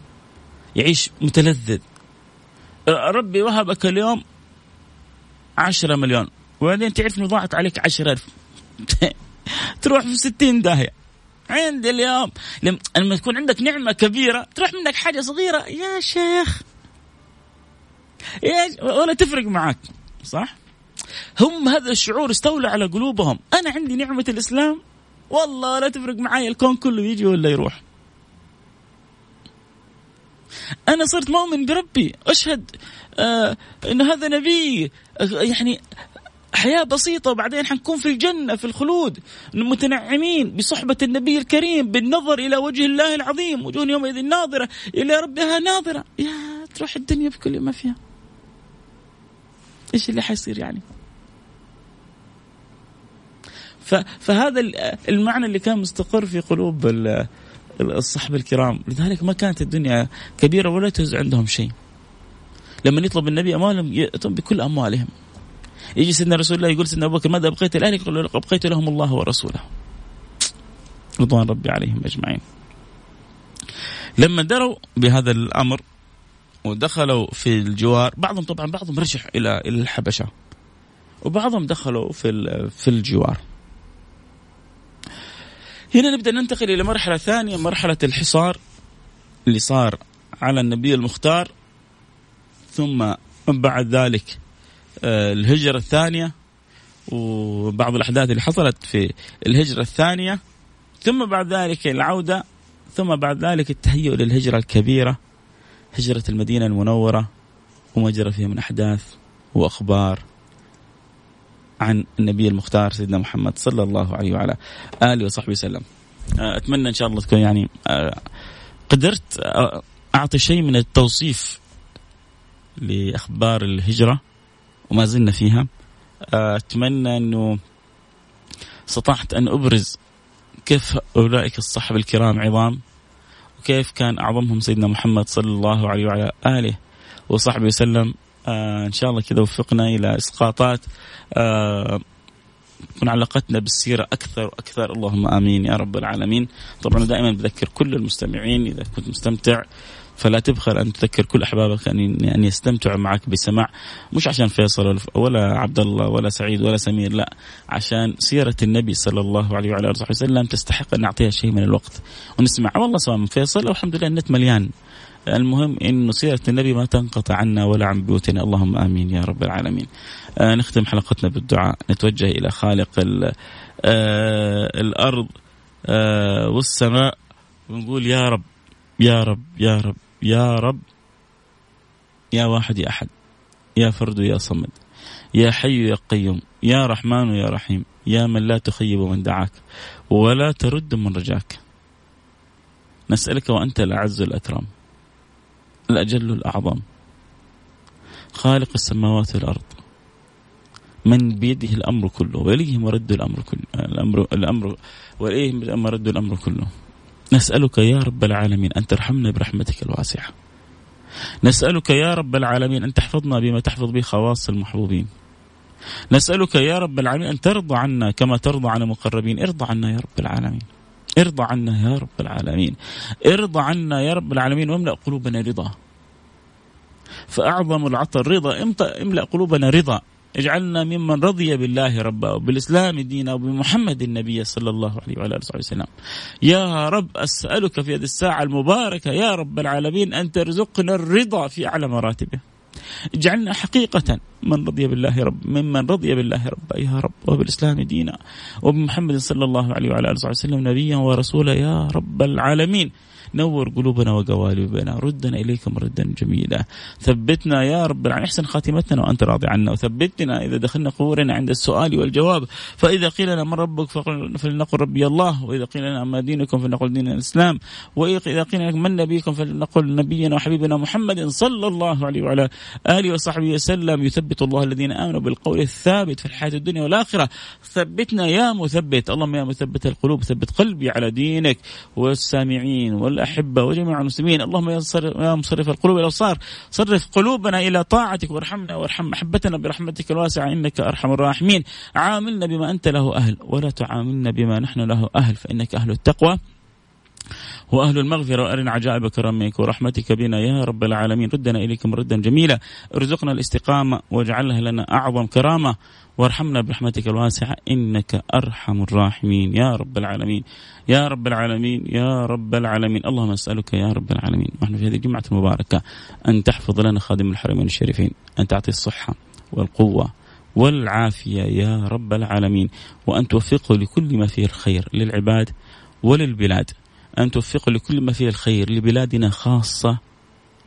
يعيش متلذذ. ربي وهبك اليوم عشرة مليون. وبعدين تعرف إنه ضاعت عليك عشرة ألف. تروح في ستين داهية. عند اليوم. لما تكون عندك نعمة كبيرة تروح منك حاجة صغيرة. يا شيخ. ولا تفرق معك. صح؟ هم هذا الشعور استولى على قلوبهم. أنا عندي نعمة الإسلام؟ والله لا تفرق معي الكون كله يجي ولا يروح. أنا صرت مؤمن بربي. أشهد آه إن هذا نبي يعني حياة بسيطة وبعدين حنكون في الجنة في الخلود متنعمين بصحبة النبي الكريم بالنظر إلى وجه الله العظيم وجوه يومئذ ناظرة إلى ربها ناظرة. يا تروح الدنيا بكل ما فيها. إيش اللي حيصير يعني؟ فهذا المعنى اللي كان مستقر في قلوب الصحابة الكرام. لذلك ما كانت الدنيا كبيرة ولا تهز عندهم شيء. لما يطلب النبي أموالهم يأتون بكل أموالهم. يجي سيدنا رسول الله يقول سيدنا أبو بكر ماذا أبقيت لاهلك؟ يقول أبقيت لهم الله ورسوله. رضوان ربي عليهم أجمعين. لما دروا بهذا الأمر ودخلوا في الجوار بعضهم طبعا بعضهم رجع إلى إلى الحبشة. وبعضهم دخلوا في في الجوار. هنا نبدأ ننتقل إلى مرحلة ثانية مرحلة الحصار اللي صار على النبي المختار. ثم بعد ذلك آه، الهجرة الثانية وبعض الأحداث اللي حصلت في الهجرة الثانية. ثم بعد ذلك العودة ثم بعد ذلك التهيؤ للهجرة الكبيرة هجرة المدينة المنورة وما جرى فيها من أحداث وأخبار. عن النبي المختار سيدنا محمد صلى الله عليه وعلى آله وصحبه وسلم. آه، أتمنى إن شاء الله تكون يعني آه، قدرت آه، أعطي شيء من التوصيف لأخبار الهجرة وما زلنا فيها. أتمنى أنه استطعت أن أبرز كيف أولئك الصحابة الكرام عظام كيف كان أعظمهم سيدنا محمد صلى الله عليه وعلى آله وصحبه وسلم. آه إن شاء الله كذا وفقنا إلى إسقاطات آه تكون علاقتنا بالسيرة أكثر وأكثر. اللهم آمين يا رب العالمين. طبعا دائما بذكر كل المستمعين إذا كنت مستمتع فلا تبخل أن تذكر كل أحبابك أن أن يستمتعوا معك بسماع. مش عشان فيصل ولا عبد الله ولا سعيد ولا سمير لا عشان سيرة النبي صلى الله عليه وعلى آله وسلم تستحق أن نعطيها شيء من الوقت. ونسمع والله سواء من فيصل أو الحمد لله النت مليان. المهم انه سيرة النبي ما تنقطع عنا ولا عن بيوتنا. اللهم آمين يا رب العالمين. آه نختم حلقتنا بالدعاء. نتوجه إلى خالق آه الأرض آه والسماء. ونقول يا رب يا رب يا رب يا رب يا واحد يا أحد يا فرد يا صمد يا حي يا قيوم يا رحمن يا رحيم يا من لا تخيب من دعاك ولا ترد من رجاك. نسألك وأنت الأعز الأكرم. الأجل الأعظم. خالق السماوات والأرض. من بيده الأمر كله وإليه مرد الأمر كله الأمر الأمر وإليه مرد الأمر كله. نسألك يا رب العالمين أن ترحمنا برحمتك الواسعة. نسألك يا رب العالمين أن تحفظنا بما تحفظ به خواص المحبوبين. نسألك يا رب العالمين أن ترضى عنا كما ترضى عن المقربين. ارضى عنا يا رب العالمين. ارضى عنا يا رب العالمين. ارضى عنا يا رب العالمين واملأ قلوبنا رضا. فأعظم العطر رضا املأ قلوبنا رضا. اجعلنا ممن رضي بالله ربا وبالإسلام دينا وبمحمد النبي صلى الله عليه وعلى آله وسلم. يا رب أسألك في هذه الساعة المباركة يا رب العالمين أن ترزقنا الرضا في أعلى مراتبه. اجعلنا حقيقة من رضي بالله رب ممن رضي بالله رب يا رب وبالإسلام دينا وبمحمد صلى الله عليه وعلى آله وسلم نبيا ورسولا يا رب العالمين. نور قلوبنا وقوالبنا ردنا إليك مردا جميلا. ثبتنا يا رب العالمين. أحسن خاتمتنا وأنت راضي عنا. وثبتنا إذا دخلنا قبورنا عند السؤال والجواب. فإذا قيل لنا من ربك فلنقل ربي الله. وإذا قيل لنا ما دينكم فلنقل دين الإسلام. وإذا قيل لنا من نبيكم فلنقل نبينا وحبيبنا محمد صلى الله عليه وعلى آله وصحبه وسلم. يثبت الله الذين آمنوا بالقول الثابت في الحياة الدنيا والآخرة. ثبتنا يا مثبت. اللهم يا مثبت القلوب. ثبت قلبي على دينك والسامعين والأ الأحبة وجميع المسلمين. اللهم يا مصرف القلوب الأبصار. صرف قلوبنا إلى طاعتك وارحمنا وارحم محبتنا برحمتك الواسعة. إنك أرحم الراحمين. عاملنا بما أنت له أهل ولا تعاملنا بما نحن له أهل. فإنك أهل التقوى. وأهل المغفرة وارنا عجائب كرمك ورحمتك بنا يا رب العالمين. ردنا إليكم ردا جميلا. ارزقنا الاستقامة واجعلها لنا أعظم كرامة. وارحمنا برحمتك الواسعة. إنك أرحم الراحمين. يا رب العالمين. يا رب العالمين. يا رب العالمين. اللهم أسألك يا رب العالمين. ونحن في هذه الجمعة المباركة أن تحفظ لنا خادم الحرمين الشريفين. أن تعطي الصحة والقوة والعافية يا رب العالمين. وأن توفقه لكل ما فيه الخير للعباد وللبلاد. أن توفقه لكل ما فيه الخير لبلادنا خاصة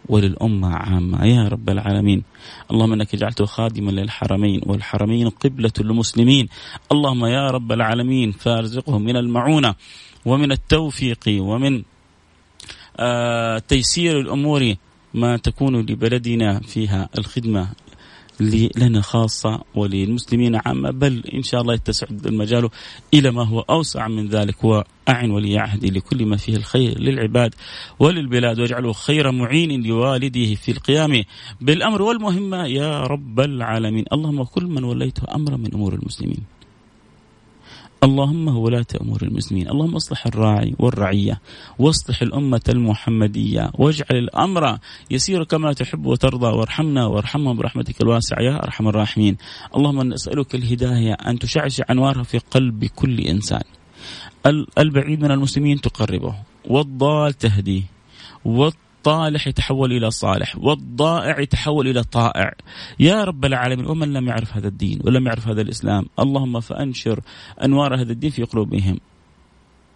وللأمة عامة. يا رب العالمين. اللهم أنك جعلته خادما للحرمين والحرمين قبلة للمسلمين. اللهم يا رب العالمين فارزقهم من المعونة ومن التوفيق ومن آه تيسير الأمور ما تكون لبلدنا فيها الخدمة. لنا خاصة وللمسلمين عامة بل إن شاء الله يتسع المجال إلى ما هو أوسع من ذلك وأعن ولي عهدي لكل ما فيه الخير للعباد وللبلاد واجعله خير معين لوالده في القيام بالأمر والمهمة. يا رب العالمين. اللهم كل من وليته أمر من أمور المسلمين. اللهم ولاة أمور المسلمين اللهم اصلح الراعي والرعية واصلح الأمة المحمدية واجعل الأمر يسير كما تحب وترضى وارحمنا وارحمهم برحمتك الواسعة يا أرحم الراحمين. اللهم نسألك الهداية أن تشعشع أنوارها في قلب كل إنسان. البعيد من المسلمين تقربه والضال تهديه الطالح يتحول إلى صالح والضائع يتحول إلى طائع. يا رب العالمين ومن لم يعرف هذا الدين ولم يعرف هذا الإسلام اللهم فأنشر أنوار هذا الدين في قلوبهم.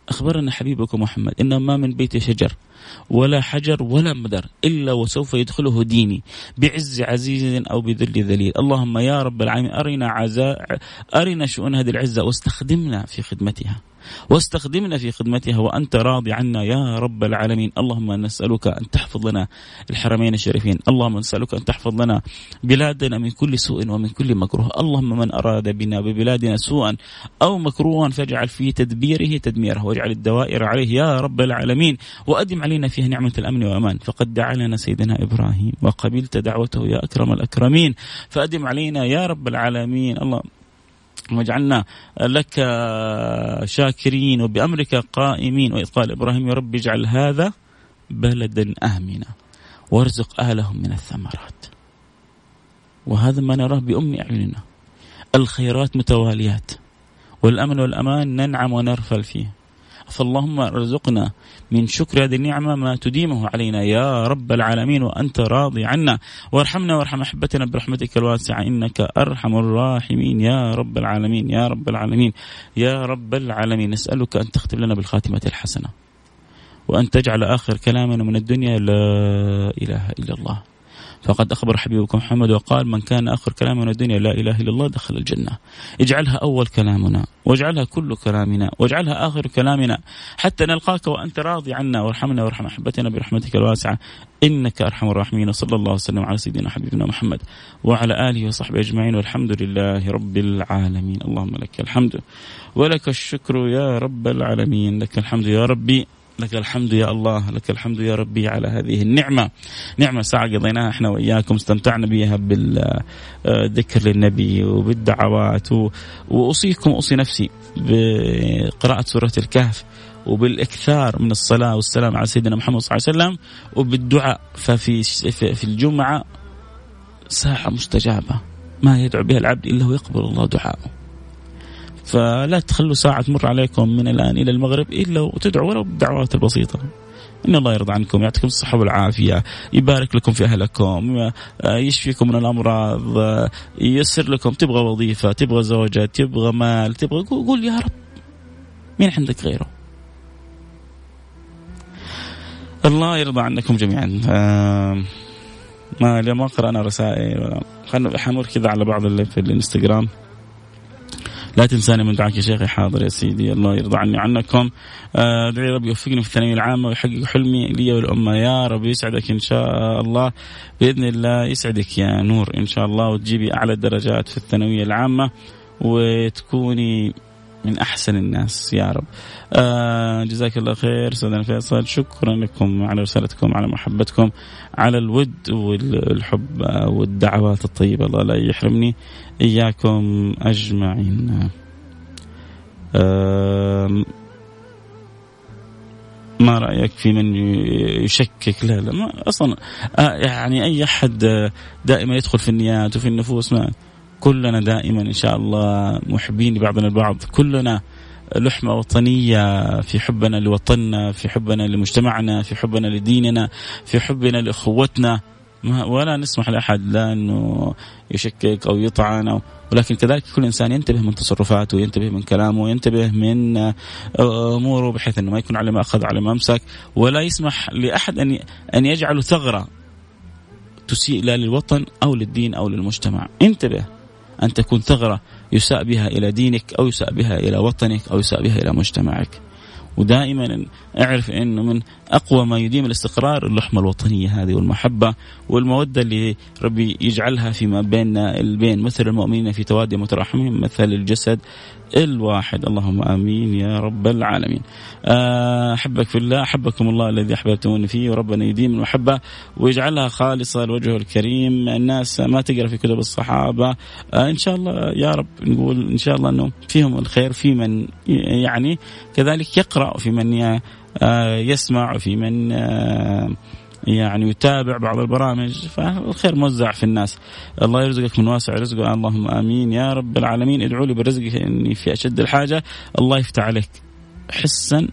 أخبرنا حبيبك محمد إنه ما من بيت شجر ولا حجر ولا مدر إلا وسوف يدخله ديني بعز عزيز أو بذل ذليل. اللهم يا رب العالمين أرنا عزاء أرنا شؤون هذه العزة واستخدمنا في خدمتها. واستخدمنا في خدمتها وأنت راضي عنا يا رب العالمين. اللهم نسألك أن تحفظ لنا الحرمين الشريفين. اللهم نسألك أن تحفظ لنا بلادنا من كل سوء ومن كل مكروه. اللهم من أراد بنا ببلادنا سوءا أو مكروها فاجعل في تدبيره تدميره واجعل الدوائر عليه يا رب العالمين. وأدم علينا فيها نعمة الأمن وأمان فقد دعا لنا سيدنا إبراهيم وقبلت دعوته يا أكرم الأكرمين. فأدم علينا يا رب العالمين. الله واجعلنا لك شاكرين وبأمرك قائمين. وإذ قال إبراهيم يا رب اجعل هذا بلدا آمنا وارزق أهلهم من الثمرات. وهذا ما نراه بأم أعيننا. الخيرات متواليات. والأمن والأمان ننعم ونرفل فيه. فاللهم ارزقنا من شكر هذه النعمة ما تديمه علينا. يا رب العالمين وأنت راضي عنا. وارحمنا وارحم أحبتنا برحمتك الواسعة إنك أرحم الراحمين. يا رب العالمين يا رب العالمين يا رب العالمين. نسألك أن تختم لنا بالخاتمة الحسنة وأن تجعل آخر كلامنا من الدنيا لا إله إلا الله. فقد أخبر حبيبكم محمد وقال من كان آخر كلامنا الدنيا لا إله إلا الله دخل الجنة. اجعلها أول كلامنا واجعلها كل كلامنا واجعلها آخر كلامنا حتى نلقاك وأنت راضي عنا. وارحمنا وارحم أحبتنا برحمتك الواسعة. إنك أرحم الراحمين. وصلى الله وسلم على سيدنا حبيبنا محمد وعلى آله وصحبه أجمعين. والحمد لله رب العالمين. اللهم لك الحمد ولك الشكر يا رب العالمين. لك الحمد يا ربي. لك الحمد يا الله لك الحمد يا ربي على هذه النعمة. نعمة ساعة قضيناها إحنا وإياكم استمتعنا بها بالذكر للنبي وبالدعوات وأوصيكم أوصي نفسي بقراءة سورة الكهف وبالإكثار من الصلاة والسلام على سيدنا محمد صلى الله عليه وسلم وبالدعاء. ففي في الجمعة ساعة مستجابة. ما يدعو بها العبد إلا ويقبل الله دعاءه. فلا تخلوا ساعة تمر عليكم من الآن إلى المغرب إلا وتدعوا ولو بالدعوات البسيطة. إن الله يرضى عنكم يعطيكم الصحة والعافية يبارك لكم في أهلكم يشفيكم من الأمراض ييسر لكم تبغى وظيفة تبغى زوجة تبغى مال تبغى قول يا رب مين عندك غيره؟ الله يرضى عنكم جميعا. آه ما اليوم اقرا أنا رسائل خلنا حنور كذا على بعض اللي في الإنستغرام. لا تنساني من دعاك يا شيخي. حاضر يا سيدي. الله يرضى عني عنكم. آه، ادعي ربي يوفقني في الثانوية العامة ويحقق حلمي لي والامه يا رب يسعدك إن شاء الله. بإذن الله يسعدك يا نور إن شاء الله وتجيبي أعلى الدرجات في الثانوية العامة وتكوني من أحسن الناس يا رب. آه جزاك الله خير أستاذنا فيصل. شكرا لكم على رسالتكم على محبتكم على الود والحب والدعوات الطيبة. الله لا يحرمني إياكم أجمعين. آه ما رأيك في من يشكك؟ لا لا ما أصلا آه يعني أي أحد دائما يدخل في النيات وفي النفوس ما كلنا دائما إن شاء الله محبين لبعضنا البعض. كلنا لحمة وطنية في حبنا لوطننا في حبنا لمجتمعنا في حبنا لديننا في حبنا لأخوتنا. ولا نسمح لأحد لا أنه يشكك أو يطعن أو ولكن كذلك كل إنسان ينتبه من تصرفاته ينتبه من كلامه ينتبه من أموره بحيث أنه ما يكون على ما أخذ على ما أمسك. ولا يسمح لأحد أن أن يجعله ثغرة تسيء لا للوطن أو للدين أو للمجتمع. انتبه أن تكون ثغرة يساء بها إلى دينك أو يساء بها إلى وطنك أو يساء بها إلى مجتمعك. ودائما اعرف إنه من أقوى ما يديم الاستقرار اللحمة الوطنية هذه والمحبة والمودة اللي ربي يجعلها فيما بيننا البين مثل المؤمنين في توادي متراحمين مثل الجسد الواحد. اللهم آمين يا رب العالمين. آه، أحبك في الله أحبكم الله الذي أحببتموني فيه وربنا يديم المحبة ويجعلها خالصة لوجهه الكريم، الناس ما تقرأ في كتب الصحابة، آه، إن شاء الله يا رب نقول إن شاء الله إنه فيهم الخير في من يعني كذلك يقرأ في من يسمع وفي من يعني يتابع بعض البرامج. فالخير موزع في الناس. الله يرزقك من واسع رزقه. اللهم آمين. يا رب العالمين ادعوا لي برزقك إني في أشد الحاجة. الله يفتح عليك حسا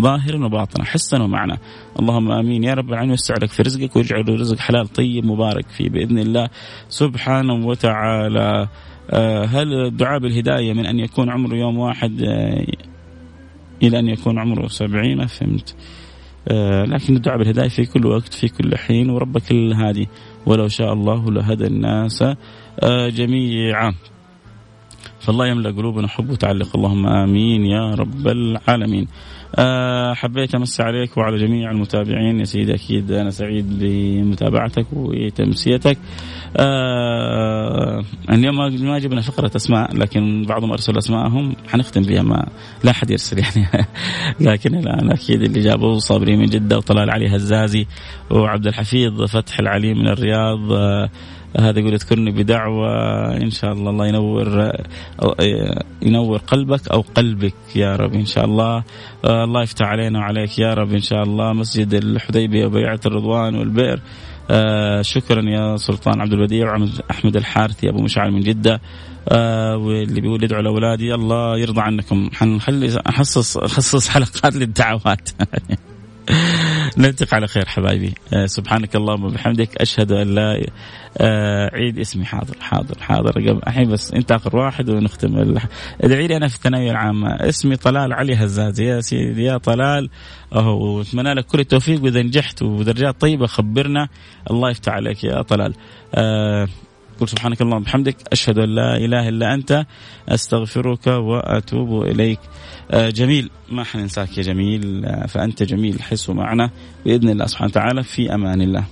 ظاهرا وباطنا. حسا ومعنى. اللهم آمين. يا رب العالمين يوسع لك في رزقك ويجعل رزق حلال طيب مبارك فيه بإذن الله سبحانه وتعالى. آه، هل الدعاء بالهداية من أن يكون عمره يوم واحد؟ إلى أن يكون عمره سبعين فهمت؟ آه، لكن الدعاء بالهداية في كل وقت في كل حين وربك الهادي. ولو شاء الله لهدى الناس آه، جميعا. فالله يملأ قلوبنا حب وتعلق. اللهم آمين يا رب العالمين. أه حبيت امسي عليك وعلى جميع المتابعين. يا سيدي أكيد أنا سعيد بمتابعتك وتمسيتك. أه اليوم ما جبنا فقرة أسماء لكن بعضهم ارسل أسماءهم. حنختم فيها ما لا احد يرسل يعني. لكن الآن أكيد اللي جابوا صابرين من جدة وطلال علي هزازي وعبد الحفيظ فتح العلي من الرياض. أه هذا يقول اذكرني بدعوة. إن شاء الله الله ينور ينور قلبك أو قلبك يا رب إن شاء الله. الله يفتح علينا وعليك يا رب إن شاء الله. مسجد الحديبية وبيعة الرضوان والبئر. آه شكرا يا سلطان عبد البديع وأحمد الحارثي أبو مشعل من جدة آه واللي بيقول يدعو لأولادي الله يرضى عنكم. حنخلي نخصص نخصص حلقات للدعوات. نلتقي على خير حبايبي. آه سبحانك اللهم وبحمدك. أشهد أن لا آه عيد اسمي حاضر حاضر حاضر. الحين بس انت آخر واحد ونختم ادعي لي أنا في الثانوية العامة. اسمي طلال علي هزاز. يا سيدي يا طلال. أهو واتمنى لك كل التوفيق. وإذا نجحت ودرجات طيبة خبرنا. الله يفتح عليك يا طلال. آه تقول سبحانك اللهم وبحمدك أشهد أن لا إله إلا أنت أستغفرك وأتوب إليك. آه، جميل. ما حننساك يا جميل. آه، فأنت جميل حس معنا. بإذن الله سبحانه وتعالى في أمان الله.